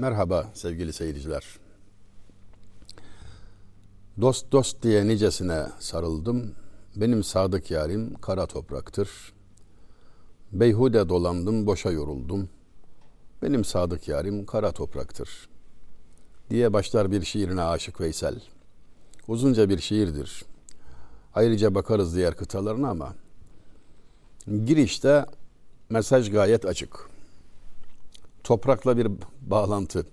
Merhaba sevgili seyirciler. Dost dost diye nicesine sarıldım. Benim sadık yarim kara topraktır. Beyhude dolandım, boşa yoruldum. Benim sadık yarim kara topraktır. Diye başlar bir şiirine Aşık Veysel. Uzunca bir şiirdir. Ayrıca bakarız diğer kıtalarına ama girişte mesaj gayet açık. Toprakla bir bağlantı.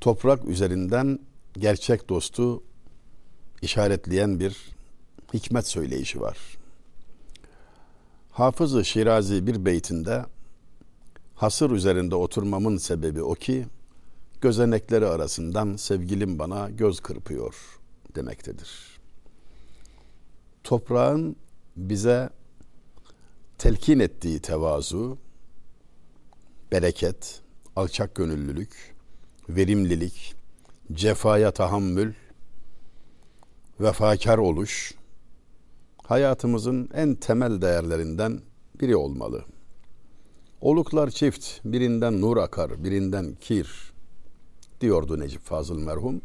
Toprak üzerinden gerçek dostu işaretleyen bir hikmet söyleyişi var. Hafız-ı Şirazi bir beytinde hasır üzerinde oturmamın sebebi o ki gözenekleri arasından sevgilim bana göz kırpıyor demektedir. Toprağın bize telkin ettiği tevazu, bereket, alçak gönüllülük, verimlilik, cefaya tahammül, vefakar oluş hayatımızın en temel değerlerinden biri olmalı. Oluklar çift, birinden nur akar, birinden kir diyordu Necip Fazıl merhum.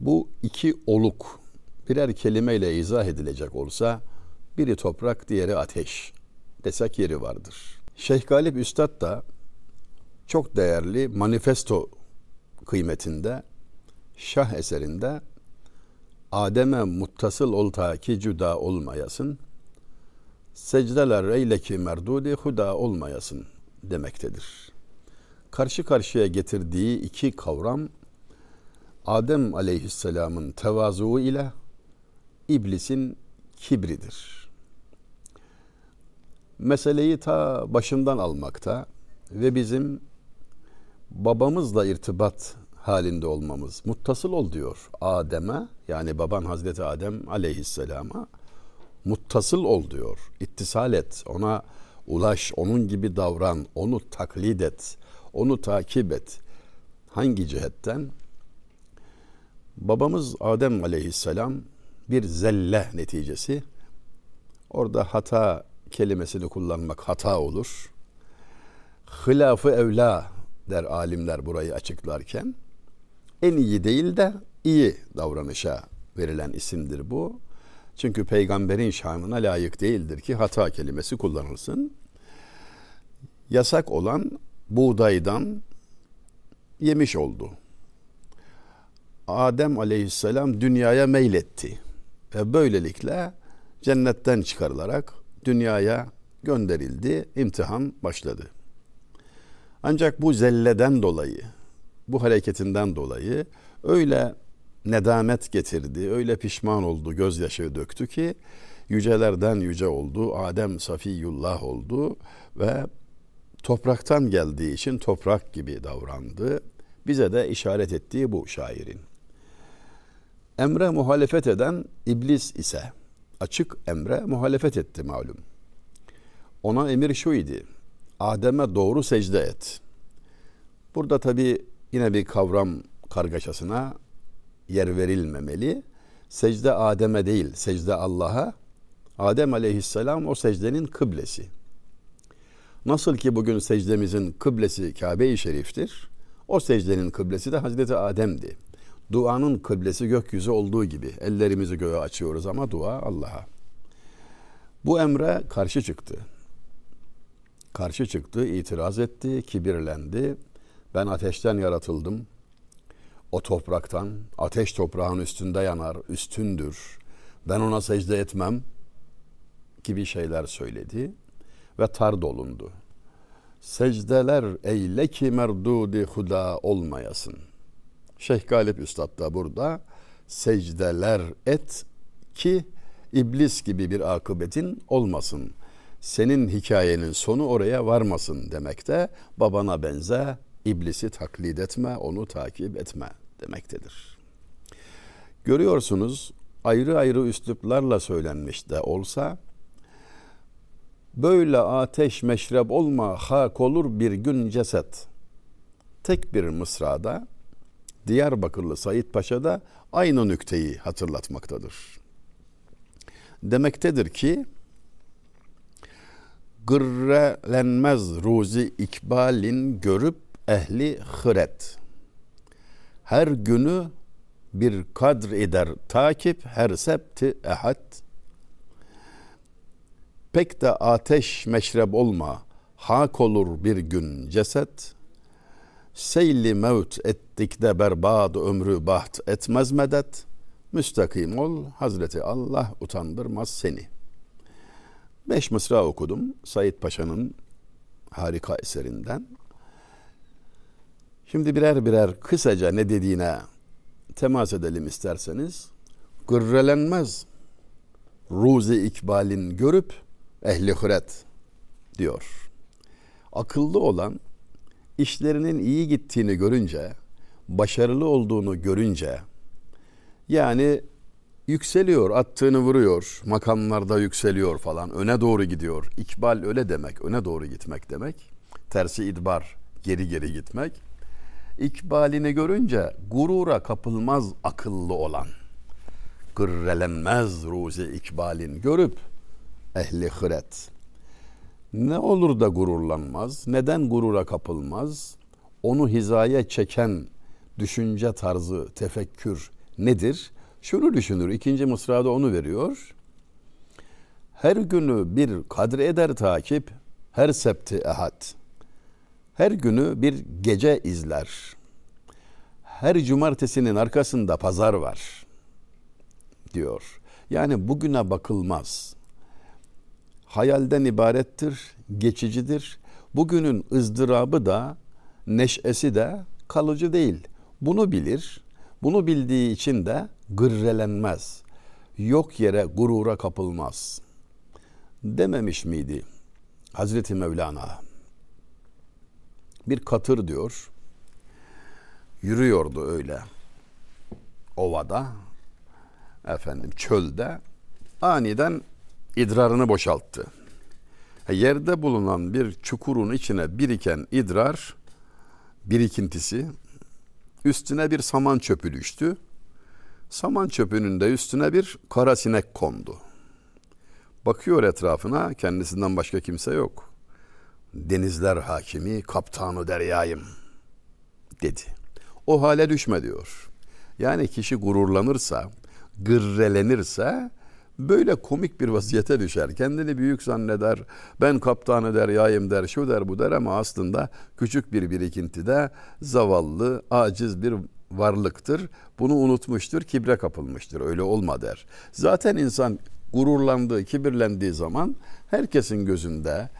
Bu iki oluk birer kelimeyle izah edilecek olsa biri toprak, diğeri ateş desek yeri vardır. Şeyh Galip Üstad da çok değerli manifesto kıymetinde şah eserinde Adem'e muttasıl ol ta ki cüda olmayasın. Secdeler eyle ki merdudi huda olmayasın demektedir. Karşı karşıya getirdiği iki kavram Adem aleyhisselamın tevazu ile iblisin kibridir. Meseleyi ta başından almakta ve bizim babamızla irtibat halinde olmamız. Muttasıl ol diyor Adem'e yani baban Hazreti Adem aleyhisselama muttasıl ol diyor. İttisal et, ona ulaş, onun gibi davran, onu taklit et, onu takip et. Hangi cihetten? Babamız Adem aleyhisselam bir zelle neticesi. Orada hata kelimesini kullanmak hata olur. Hilafı evla der alimler burayı açıklarken. En iyi değil de iyi davranışa verilen isimdir bu. Çünkü peygamberin şanına layık değildir ki hata kelimesi kullanılsın. Yasak olan buğdaydan yemiş oldu. Adem aleyhisselam dünyaya meyletti. Ve böylelikle cennetten çıkarılarak dünyaya gönderildi. imtihan başladı. Ancak bu zelleden dolayı, bu hareketinden dolayı öyle nedamet getirdi, öyle pişman oldu, gözyaşı döktü ki yücelerden yüce oldu, Adem Safiyullah oldu ve topraktan geldiği için toprak gibi davrandı. Bize de işaret ettiği bu şairin. Emre muhalefet eden iblis ise açık emre muhalefet etti malum. Ona emir şu idi. Adem'e doğru secde et. Burada tabi yine bir kavram kargaşasına yer verilmemeli. Secde Adem'e değil, secde Allah'a. Adem aleyhisselam o secdenin kıblesi. Nasıl ki bugün secdemizin kıblesi Kabe-i Şerif'tir. O secdenin kıblesi de Hazreti Adem'di. Duanın kıblesi gökyüzü olduğu gibi ellerimizi göğe açıyoruz ama dua Allah'a. Bu emre karşı çıktı. Karşı çıktı, itiraz etti, kibirlendi. Ben ateşten yaratıldım. O topraktan, ateş toprağın üstünde yanar, üstündür. Ben ona secde etmem gibi şeyler söyledi ve tar dolundu. Secdeler eyle ki merdudi huda olmayasın. Şeyh Galip Üstad da burada secdeler et ki iblis gibi bir akıbetin olmasın. Senin hikayenin sonu oraya varmasın demekte. Babana benze, iblisi taklit etme, onu takip etme demektedir. Görüyorsunuz ayrı ayrı üsluplarla söylenmiş de olsa böyle ateş meşrep olma hak olur bir gün ceset. Tek bir mısrada Diyarbakırlı Said Paşa da aynı nükteyi hatırlatmaktadır. Demektedir ki gırrelenmez ruzi ikbalin görüp ehli hıret. Her günü bir kadr eder takip her septi ehad. Pek de ateş meşreb olma, hak olur bir gün ceset. Seyli mevt ettik de berbad ömrü baht etmez medet. Müstakim ol, Hazreti Allah utandırmaz seni. Beş mısra okudum Said Paşa'nın harika eserinden. Şimdi birer birer kısaca ne dediğine temas edelim isterseniz. Gırrelenmez ruzi ikbalin görüp ehli huret diyor. Akıllı olan işlerinin iyi gittiğini görünce, başarılı olduğunu görünce yani yükseliyor, attığını vuruyor, makamlarda yükseliyor falan, öne doğru gidiyor. İkbal öyle demek, öne doğru gitmek demek. Tersi idbar, geri geri gitmek. İkbalini görünce gurura kapılmaz akıllı olan. Gırrelenmez ruzi ikbalin görüp ehli hıret. Ne olur da gururlanmaz, neden gurura kapılmaz? Onu hizaya çeken düşünce tarzı, tefekkür nedir? Şunu düşünür, ikinci mısrada onu veriyor. Her günü bir kadre eder takip, her septi ehad. Her günü bir gece izler. Her cumartesinin arkasında pazar var diyor. Yani bugüne bakılmaz. Hayalden ibarettir, geçicidir. Bugünün ızdırabı da, neşesi de kalıcı değil. Bunu bilir. Bunu bildiği için de gırrelenmez. Yok yere gurura kapılmaz. Dememiş miydi Hazreti Mevlana? Bir katır diyor. Yürüyordu öyle. Ovada, efendim çölde aniden idrarını boşalttı. Yerde bulunan bir çukurun içine biriken idrar birikintisi üstüne bir saman çöpü düştü. Saman çöpünün de üstüne bir kara sinek kondu. Bakıyor etrafına kendisinden başka kimse yok. Denizler hakimi, kaptanı deryayım dedi. O hale düşme diyor. Yani kişi gururlanırsa, gırrelenirse böyle komik bir vaziyete düşer. Kendini büyük zanneder. Ben kaptanı deryayım der, şu der, bu der ama aslında küçük bir birikintide zavallı, aciz bir varlıktır. Bunu unutmuştur, kibre kapılmıştır. Öyle olma der. Zaten insan gururlandığı, kibirlendiği zaman herkesin gözünde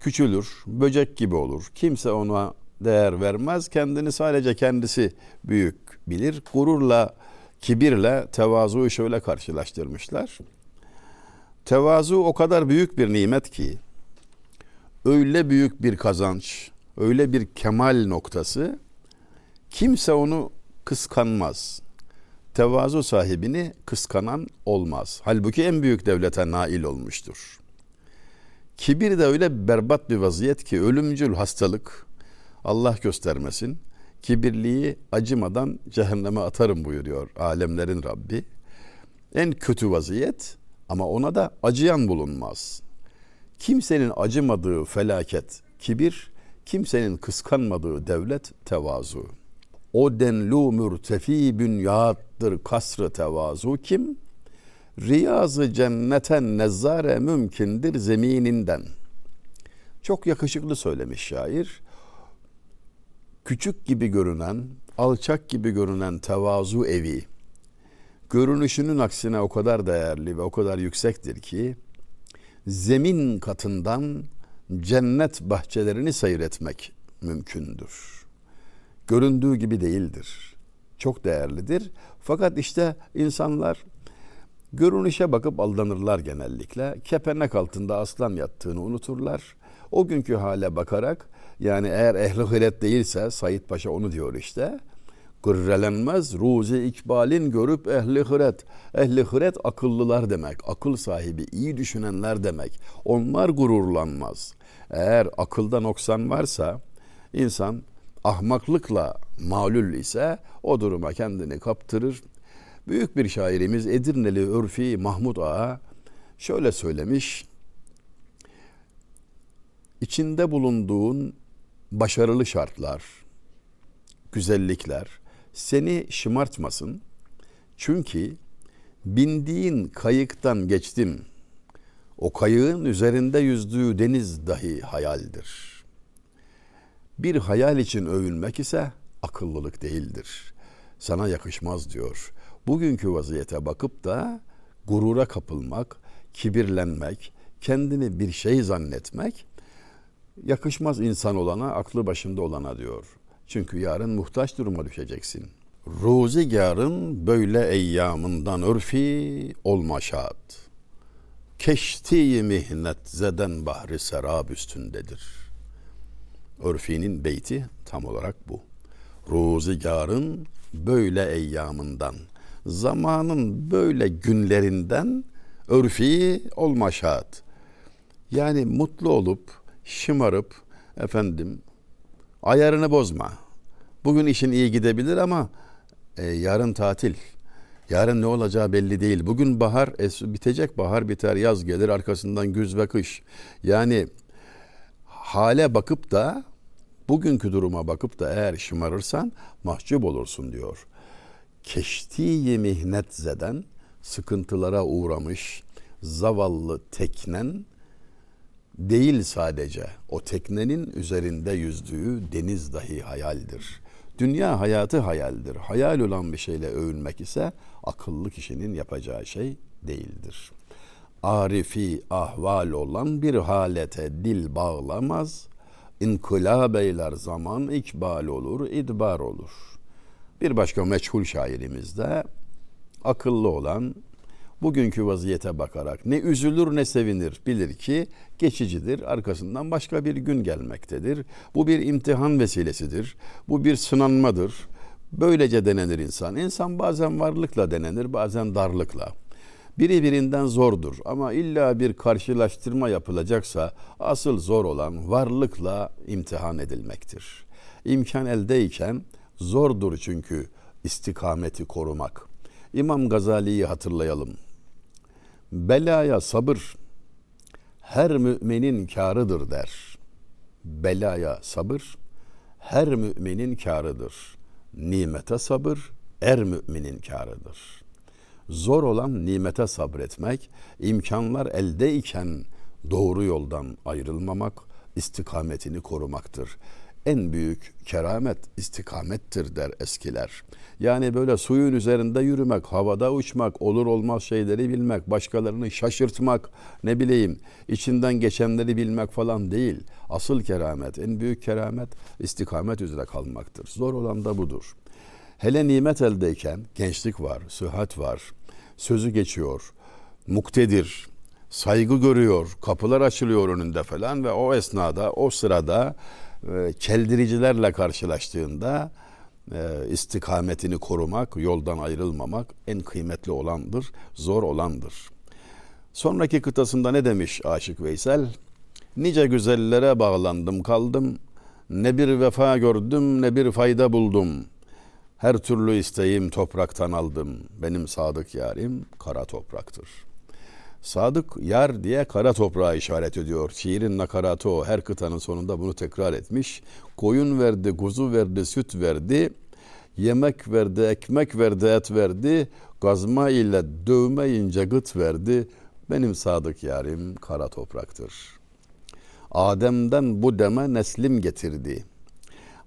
küçülür, böcek gibi olur. Kimse ona değer vermez. Kendini sadece kendisi büyük bilir. Gururla, kibirle tevazuyu şöyle karşılaştırmışlar. Tevazu o kadar büyük bir nimet ki, öyle büyük bir kazanç, öyle bir kemal noktası, kimse onu kıskanmaz. Tevazu sahibini kıskanan olmaz. Halbuki en büyük devlete nail olmuştur. Kibir de öyle berbat bir vaziyet ki ölümcül hastalık Allah göstermesin. Kibirliği acımadan cehenneme atarım buyuruyor alemlerin Rabbi. En kötü vaziyet ama ona da acıyan bulunmaz. Kimsenin acımadığı felaket kibir, kimsenin kıskanmadığı devlet tevazu. O denlu mürtefi bünyattır kasrı tevazu kim? Riyazı cenneten nezzare mümkündür zemininden. Çok yakışıklı söylemiş şair. Küçük gibi görünen, alçak gibi görünen tevazu evi, görünüşünün aksine o kadar değerli ve o kadar yüksektir ki, zemin katından cennet bahçelerini seyretmek mümkündür. Göründüğü gibi değildir. Çok değerlidir. Fakat işte insanlar Görünüşe bakıp aldanırlar genellikle. Kepenek altında aslan yattığını unuturlar. O günkü hale bakarak yani eğer ehli hıret değilse Said Paşa onu diyor işte. Gırrelenmez ruzi ikbalin görüp ehli hıret. Ehli hıret akıllılar demek. Akıl sahibi, iyi düşünenler demek. Onlar gururlanmaz. Eğer akılda noksan varsa insan ahmaklıkla malul ise o duruma kendini kaptırır Büyük bir şairimiz Edirneli Örfi Mahmud Ağa şöyle söylemiş. İçinde bulunduğun başarılı şartlar, güzellikler seni şımartmasın. Çünkü bindiğin kayıktan geçtim. O kayığın üzerinde yüzdüğü deniz dahi hayaldir. Bir hayal için övünmek ise akıllılık değildir. Sana yakışmaz diyor. Bugünkü vaziyete bakıp da gurura kapılmak, kibirlenmek, kendini bir şey zannetmek yakışmaz insan olana, aklı başında olana diyor. Çünkü yarın muhtaç duruma düşeceksin. Ruzigarın böyle eyyamından örfi olma şad. Keşti mihnet zeden bahri serab üstündedir. Örfinin beyti tam olarak bu. Ruzigarın böyle eyyamından, zamanın böyle günlerinden örfi olma şad. Yani mutlu olup, şımarıp, efendim ayarını bozma. Bugün işin iyi gidebilir ama e, yarın tatil. Yarın ne olacağı belli değil. Bugün bahar es, bitecek, bahar biter, yaz gelir, arkasından güz ve kış. Yani hale bakıp da bugünkü duruma bakıp da eğer şımarırsan mahcup olursun diyor. Keştiyi mihnet zeden sıkıntılara uğramış zavallı teknen değil sadece o teknenin üzerinde yüzdüğü deniz dahi hayaldir. Dünya hayatı hayaldir. Hayal olan bir şeyle övünmek ise akıllı kişinin yapacağı şey değildir. Arifi ahval olan bir halete dil bağlamaz. İnkılab eyler zaman ikbal olur, idbar olur. Bir başka meçhul şairimiz de akıllı olan bugünkü vaziyete bakarak ne üzülür ne sevinir bilir ki geçicidir arkasından başka bir gün gelmektedir. Bu bir imtihan vesilesidir. Bu bir sınanmadır. Böylece denenir insan. İnsan bazen varlıkla denenir bazen darlıkla. Biri birinden zordur ama illa bir karşılaştırma yapılacaksa asıl zor olan varlıkla imtihan edilmektir. İmkan eldeyken zordur çünkü istikameti korumak. İmam Gazali'yi hatırlayalım. Belaya sabır her müminin karıdır der. Belaya sabır her müminin karıdır. Nimete sabır er müminin karıdır. Zor olan nimete sabretmek, imkanlar eldeyken doğru yoldan ayrılmamak, istikametini korumaktır en büyük keramet istikamettir der eskiler. Yani böyle suyun üzerinde yürümek, havada uçmak, olur olmaz şeyleri bilmek, başkalarını şaşırtmak, ne bileyim içinden geçenleri bilmek falan değil. Asıl keramet, en büyük keramet istikamet üzere kalmaktır. Zor olan da budur. Hele nimet eldeyken gençlik var, sıhhat var, sözü geçiyor, muktedir, saygı görüyor, kapılar açılıyor önünde falan ve o esnada, o sırada e, çeldiricilerle karşılaştığında e, istikametini korumak, yoldan ayrılmamak en kıymetli olandır, zor olandır. Sonraki kıtasında ne demiş Aşık Veysel? Nice güzellere bağlandım kaldım, ne bir vefa gördüm ne bir fayda buldum. Her türlü isteğim topraktan aldım, benim sadık yarim kara topraktır.'' Sadık yar diye kara toprağa işaret ediyor. Şiirin nakaratı o. Her kıtanın sonunda bunu tekrar etmiş. Koyun verdi, kuzu verdi, süt verdi. Yemek verdi, ekmek verdi, et verdi. Gazma ile dövmeyince gıt verdi. Benim sadık yarim kara topraktır. Adem'den bu deme neslim getirdi.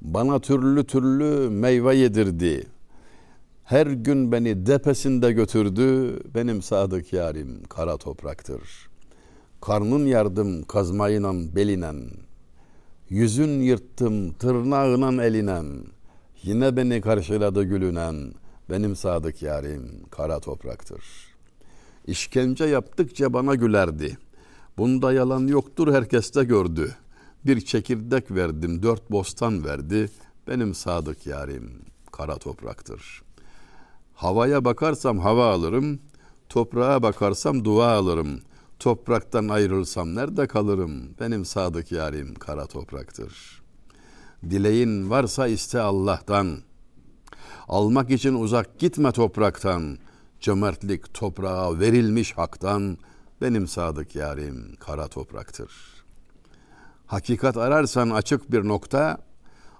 Bana türlü türlü meyve yedirdi.'' Her gün beni depesinde götürdü, benim sadık yarim kara topraktır. Karnın yardım kazmayla belinen, yüzün yırttım tırnağına elinen, yine beni karşıladı gülünen, benim sadık yarim kara topraktır. İşkence yaptıkça bana gülerdi. Bunda yalan yoktur herkes de gördü. Bir çekirdek verdim, dört bostan verdi. Benim sadık yarim kara topraktır.'' Havaya bakarsam hava alırım, toprağa bakarsam dua alırım. Topraktan ayrılsam nerede kalırım? Benim sadık yarim kara topraktır. Dileğin varsa iste Allah'tan. Almak için uzak gitme topraktan. Cömertlik toprağa verilmiş haktan. Benim sadık yarim kara topraktır. Hakikat ararsan açık bir nokta,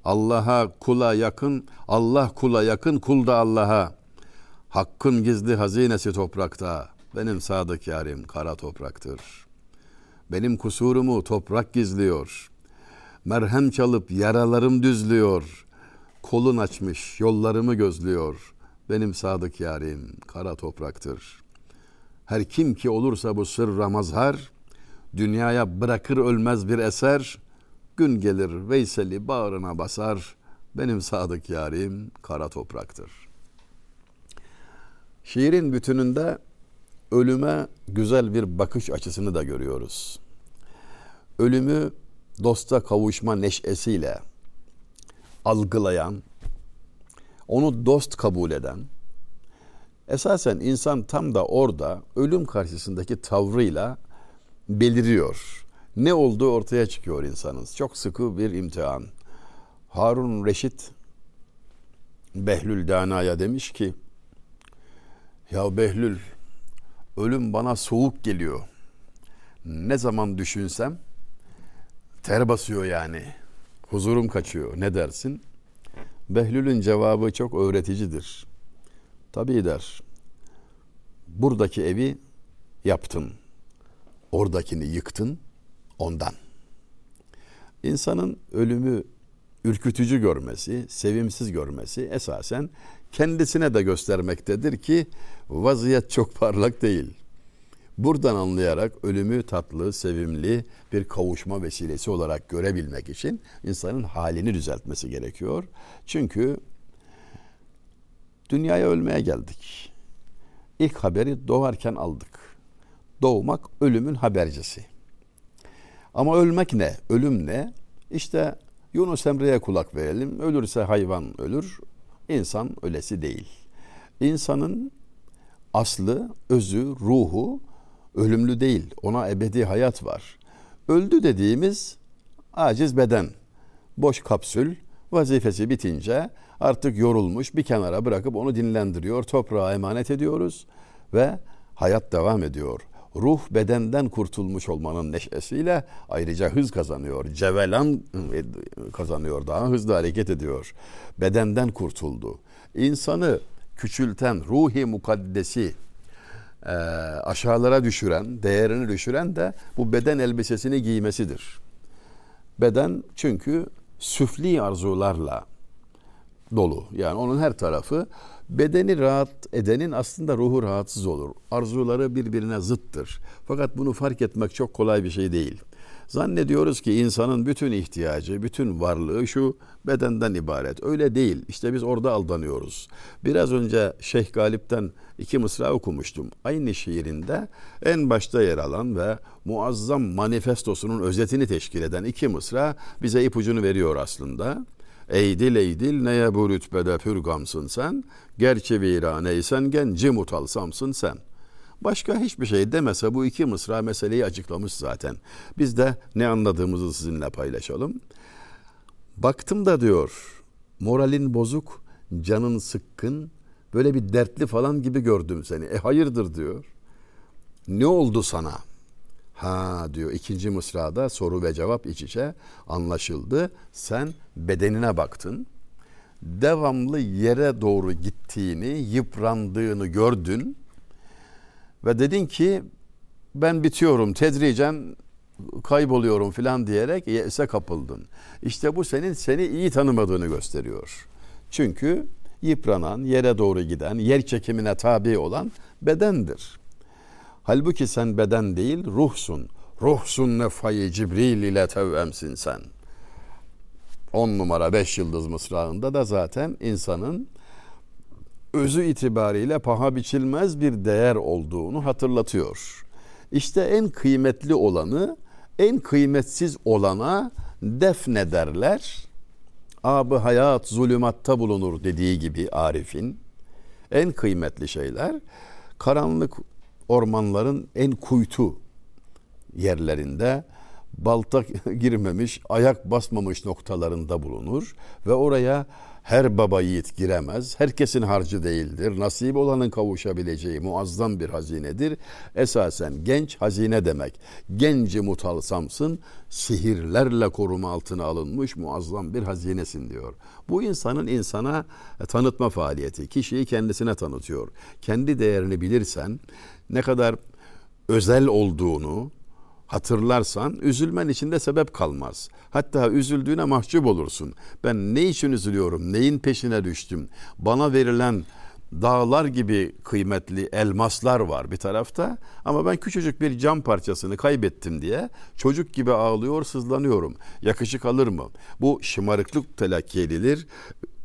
Allah'a kula yakın, Allah kula yakın, kul da Allah'a. Hakkın gizli hazinesi toprakta. Benim sadık yarim kara topraktır. Benim kusurumu toprak gizliyor. Merhem çalıp yaralarım düzlüyor. Kolun açmış yollarımı gözlüyor. Benim sadık yarim kara topraktır. Her kim ki olursa bu sırra mazhar, dünyaya bırakır ölmez bir eser, gün gelir Veysel'i bağrına basar, benim sadık yarim kara topraktır. Şiirin bütününde ölüme güzel bir bakış açısını da görüyoruz. Ölümü dosta kavuşma neşesiyle algılayan, onu dost kabul eden, esasen insan tam da orada ölüm karşısındaki tavrıyla beliriyor. Ne olduğu ortaya çıkıyor insanın. Çok sıkı bir imtihan. Harun Reşit Behlül Dana'ya demiş ki ya Behlül ölüm bana soğuk geliyor. Ne zaman düşünsem ter basıyor yani. Huzurum kaçıyor. Ne dersin? Behlül'ün cevabı çok öğreticidir. Tabii der. Buradaki evi yaptın. Oradakini yıktın ondan. İnsanın ölümü ürkütücü görmesi, sevimsiz görmesi esasen kendisine de göstermektedir ki vaziyet çok parlak değil. Buradan anlayarak ölümü tatlı, sevimli bir kavuşma vesilesi olarak görebilmek için insanın halini düzeltmesi gerekiyor. Çünkü dünyaya ölmeye geldik. İlk haberi doğarken aldık. Doğmak ölümün habercisi. Ama ölmek ne? Ölüm ne? İşte Yunus Emre'ye kulak verelim. Ölürse hayvan ölür, insan ölesi değil. İnsanın aslı, özü, ruhu ölümlü değil. Ona ebedi hayat var. Öldü dediğimiz aciz beden, boş kapsül, vazifesi bitince artık yorulmuş bir kenara bırakıp onu dinlendiriyor, toprağa emanet ediyoruz ve hayat devam ediyor. Ruh bedenden kurtulmuş olmanın neşesiyle ayrıca hız kazanıyor. Cevelan kazanıyor, daha hızlı hareket ediyor. Bedenden kurtuldu. İnsanı küçülten ruhi mukaddesi e, aşağılara düşüren, değerini düşüren de bu beden elbisesini giymesidir. Beden çünkü süfli arzularla dolu. Yani onun her tarafı bedeni rahat edenin aslında ruhu rahatsız olur. Arzuları birbirine zıttır. Fakat bunu fark etmek çok kolay bir şey değil. Zannediyoruz ki insanın bütün ihtiyacı, bütün varlığı şu bedenden ibaret. Öyle değil. İşte biz orada aldanıyoruz. Biraz önce Şeyh Galip'ten iki mısra okumuştum. Aynı şiirinde en başta yer alan ve muazzam manifestosunun özetini teşkil eden iki mısra bize ipucunu veriyor aslında. Eydil eydil neye bu rütbede pürgamsın sen? Gerçi viraneysen genci mutalsamsın sen. Başka hiçbir şey demese bu iki mısra meseleyi açıklamış zaten. Biz de ne anladığımızı sizinle paylaşalım. Baktım da diyor moralin bozuk, canın sıkkın, böyle bir dertli falan gibi gördüm seni. E hayırdır diyor. Ne oldu sana? Ha diyor ikinci mısrada soru ve cevap iç içe anlaşıldı. Sen bedenine baktın. Devamlı yere doğru gittiğini, yıprandığını gördün. Ve dedin ki ben bitiyorum tedricen kayboluyorum filan diyerek yese kapıldın. İşte bu senin seni iyi tanımadığını gösteriyor. Çünkü yıpranan, yere doğru giden, yer çekimine tabi olan bedendir. Halbuki sen beden değil ruhsun. Ruhsun nefayı Cibril ile tevemsin sen. On numara beş yıldız mısrağında da zaten insanın özü itibariyle paha biçilmez bir değer olduğunu hatırlatıyor. İşte en kıymetli olanı en kıymetsiz olana defnederler. Abı hayat zulümatta bulunur dediği gibi Arif'in en kıymetli şeyler karanlık ormanların en kuytu yerlerinde balta girmemiş, ayak basmamış noktalarında bulunur ve oraya her baba yiğit giremez. Herkesin harcı değildir. Nasip olanın kavuşabileceği muazzam bir hazinedir. Esasen genç hazine demek. Genci mutalsamsın, sihirlerle koruma altına alınmış muazzam bir hazinesin diyor. Bu insanın insana tanıtma faaliyeti. Kişiyi kendisine tanıtıyor. Kendi değerini bilirsen ne kadar özel olduğunu, hatırlarsan üzülmen içinde sebep kalmaz. Hatta üzüldüğüne mahcup olursun. Ben ne için üzülüyorum? Neyin peşine düştüm? Bana verilen dağlar gibi kıymetli elmaslar var bir tarafta ama ben küçücük bir cam parçasını kaybettim diye çocuk gibi ağlıyor, sızlanıyorum. Yakışık alır mı? Bu şımarıklık telakki edilir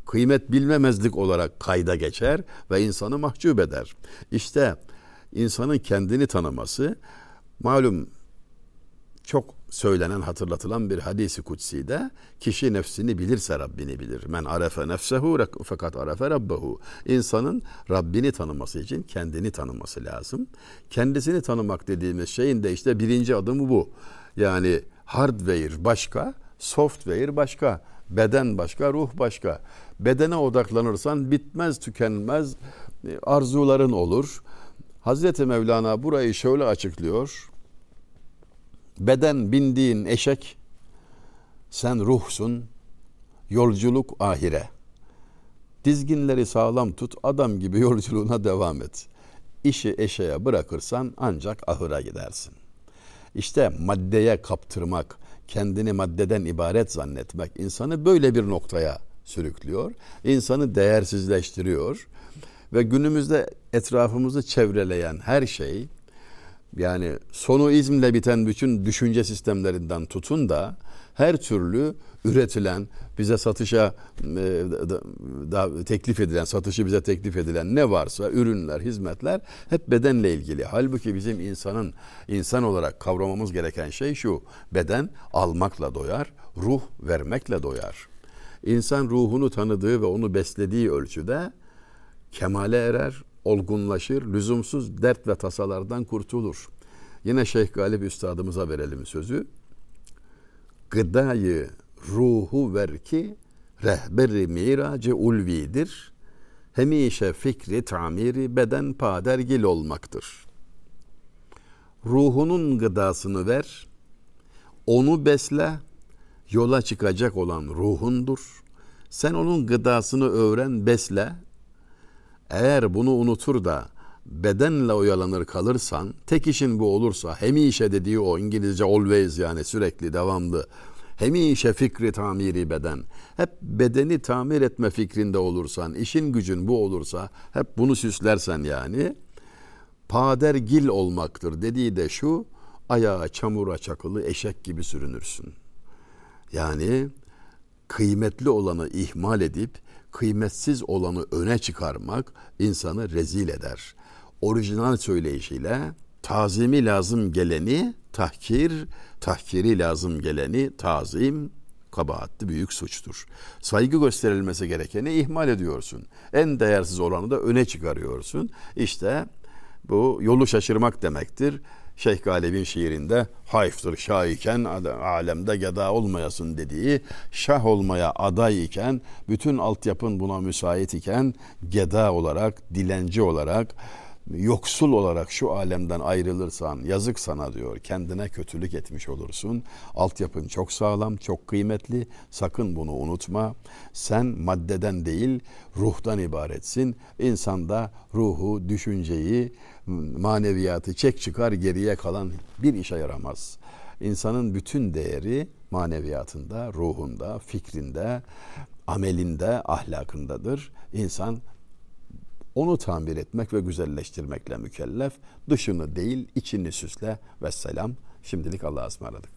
kıymet bilmemezlik olarak kayda geçer ve insanı mahcup eder. İşte insanın kendini tanıması malum çok söylenen hatırlatılan bir hadisi kutsi de kişi nefsini bilirse Rabbini bilir. Men arefe nefsehu fakat arefe rabbehu. İnsanın Rabbini tanıması için kendini tanıması lazım. Kendisini tanımak dediğimiz şeyin de işte birinci adımı bu. Yani hardware başka, software başka, beden başka, ruh başka. Bedene odaklanırsan bitmez tükenmez arzuların olur. Hazreti Mevlana burayı şöyle açıklıyor beden bindiğin eşek, sen ruhsun, yolculuk ahire. Dizginleri sağlam tut, adam gibi yolculuğuna devam et. İşi eşeğe bırakırsan ancak ahıra gidersin. İşte maddeye kaptırmak, kendini maddeden ibaret zannetmek insanı böyle bir noktaya sürüklüyor. İnsanı değersizleştiriyor ve günümüzde etrafımızı çevreleyen her şey yani sonu izmle biten bütün düşünce sistemlerinden tutun da her türlü üretilen, bize satışa e, da, teklif edilen, satışı bize teklif edilen ne varsa ürünler, hizmetler hep bedenle ilgili. Halbuki bizim insanın insan olarak kavramamız gereken şey şu. Beden almakla doyar, ruh vermekle doyar. İnsan ruhunu tanıdığı ve onu beslediği ölçüde kemale erer, olgunlaşır, lüzumsuz dert ve tasalardan kurtulur. Yine Şeyh Galip Üstadımıza verelim sözü. Gıdayı ruhu ver ki rehberi miracı ulvidir. Hemişe fikri tamiri beden padergil olmaktır. Ruhunun gıdasını ver, onu besle, yola çıkacak olan ruhundur. Sen onun gıdasını öğren, besle, eğer bunu unutur da bedenle oyalanır kalırsan, tek işin bu olursa, hemişe dediği o İngilizce always yani sürekli devamlı, hemişe fikri tamiri beden, hep bedeni tamir etme fikrinde olursan, işin gücün bu olursa, hep bunu süslersen yani, padergil olmaktır dediği de şu, ayağa çamura çakılı eşek gibi sürünürsün. Yani kıymetli olanı ihmal edip kıymetsiz olanı öne çıkarmak insanı rezil eder. Orijinal söyleyişiyle tazimi lazım geleni tahkir, tahkiri lazım geleni tazim kabahatli büyük suçtur. Saygı gösterilmesi gerekeni ihmal ediyorsun. En değersiz olanı da öne çıkarıyorsun. İşte bu yolu şaşırmak demektir. Şeyh Galip'in şiirinde hayftır şah iken alemde geda olmayasın dediği şah olmaya aday iken bütün altyapın buna müsait iken geda olarak dilenci olarak yoksul olarak şu alemden ayrılırsan yazık sana diyor. Kendine kötülük etmiş olursun. Altyapın çok sağlam, çok kıymetli. Sakın bunu unutma. Sen maddeden değil, ruhtan ibaretsin. İnsanda ruhu, düşünceyi, maneviyatı çek çıkar geriye kalan bir işe yaramaz. İnsanın bütün değeri maneviyatında, ruhunda, fikrinde, amelinde, ahlakındadır. İnsan onu tamir etmek ve güzelleştirmekle mükellef. Dışını değil, içini süsle ve selam. Şimdilik Allah'a ısmarladık.